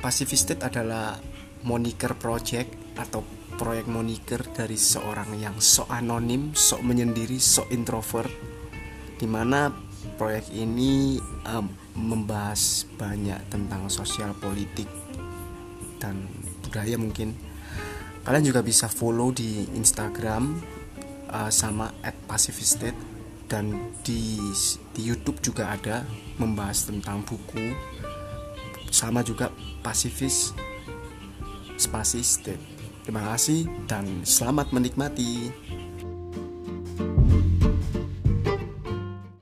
Pacifistate adalah moniker project atau proyek moniker dari seorang yang sok anonim, sok menyendiri, sok introvert di mana proyek ini um, membahas banyak tentang sosial politik dan budaya mungkin. Kalian juga bisa follow di Instagram uh, sama @pacifistate dan di di YouTube juga ada membahas tentang buku sama juga pasifis spasi terima kasih dan selamat menikmati